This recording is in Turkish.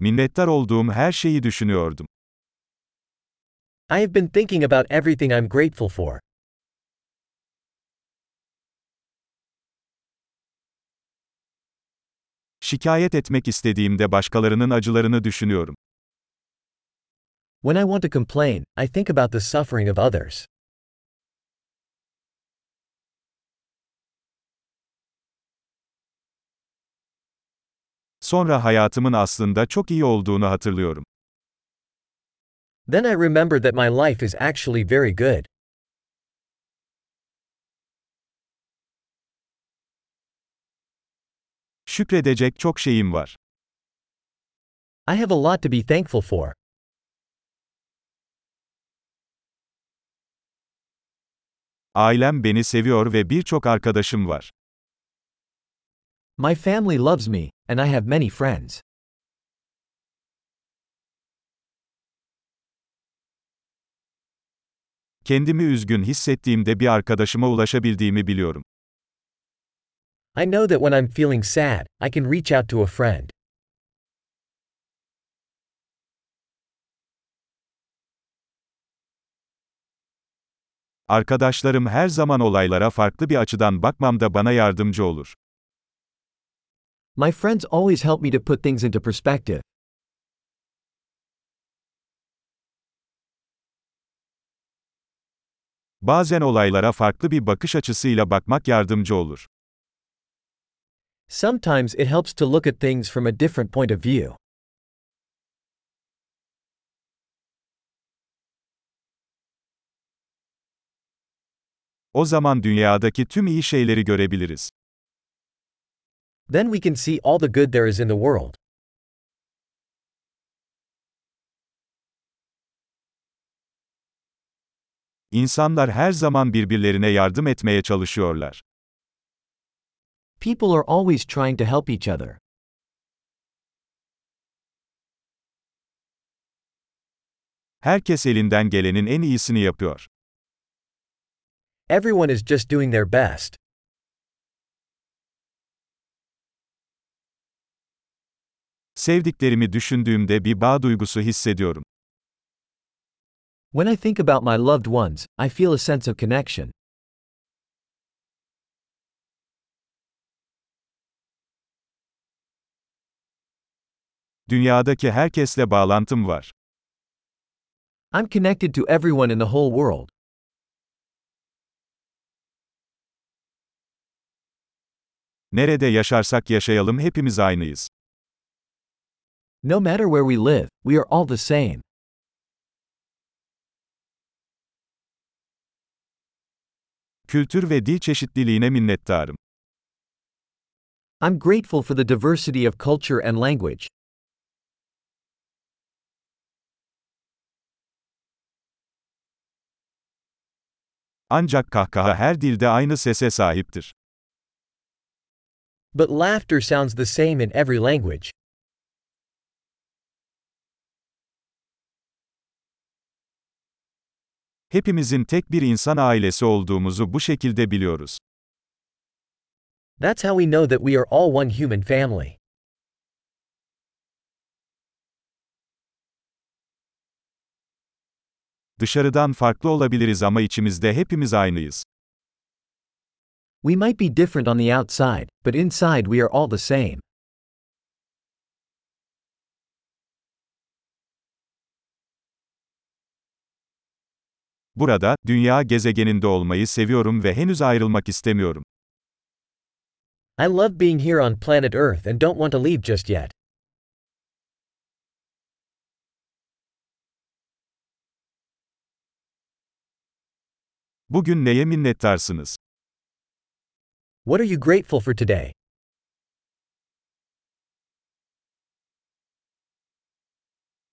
Minnettar olduğum her şeyi düşünüyordum. I have been thinking about everything I'm grateful for. Şikayet etmek istediğimde başkalarının acılarını düşünüyorum. When I want to complain, I think about the suffering of others. Sonra hayatımın aslında çok iyi olduğunu hatırlıyorum. Then I remember that my life is actually very good. Şükredecek çok şeyim var. I have a lot to be thankful for. Ailem beni seviyor ve birçok arkadaşım var. My family loves me, and I have many friends. Kendimi üzgün hissettiğimde bir arkadaşıma ulaşabildiğimi biliyorum. I know that when I'm feeling sad, I can reach out to a friend. Arkadaşlarım her zaman olaylara farklı bir açıdan bakmamda bana yardımcı olur. My friends always help me to put things into perspective. Bazen olaylara farklı bir bakış açısıyla bakmak yardımcı olur. Sometimes it helps to look at things from a different point of view. O zaman dünyadaki tüm iyi şeyleri görebiliriz. Then we can see all the good there is in the world. İnsanlar her zaman birbirlerine yardım etmeye çalışıyorlar. People are always trying to help each other. Herkes elinden gelenin en iyisini yapıyor. Everyone is just doing their best. Sevdiklerimi düşündüğümde bir bağ duygusu hissediyorum. When I think about my loved ones, I feel a sense of connection. Dünyadaki herkesle bağlantım var. I'm connected to everyone in the whole world. Nerede yaşarsak yaşayalım hepimiz aynıyız. No matter where we live, we are all the same. Kültür ve dil çeşitliliğine minnettarım. I'm grateful for the diversity of culture and language. Ancak kahkaha her dilde aynı sese sahiptir. But laughter sounds the same in every language. Hepimizin tek bir insan ailesi olduğumuzu bu şekilde biliyoruz. That's how we know that we are all one human family. Dışarıdan farklı olabiliriz ama içimizde hepimiz aynıyız. We might be different on the outside, but inside we are all the same. Burada, dünya gezegeninde olmayı seviyorum ve henüz ayrılmak istemiyorum. I love being here on planet Earth and don't want to leave just yet. Bugün neye minnettarsınız? What are you grateful for today?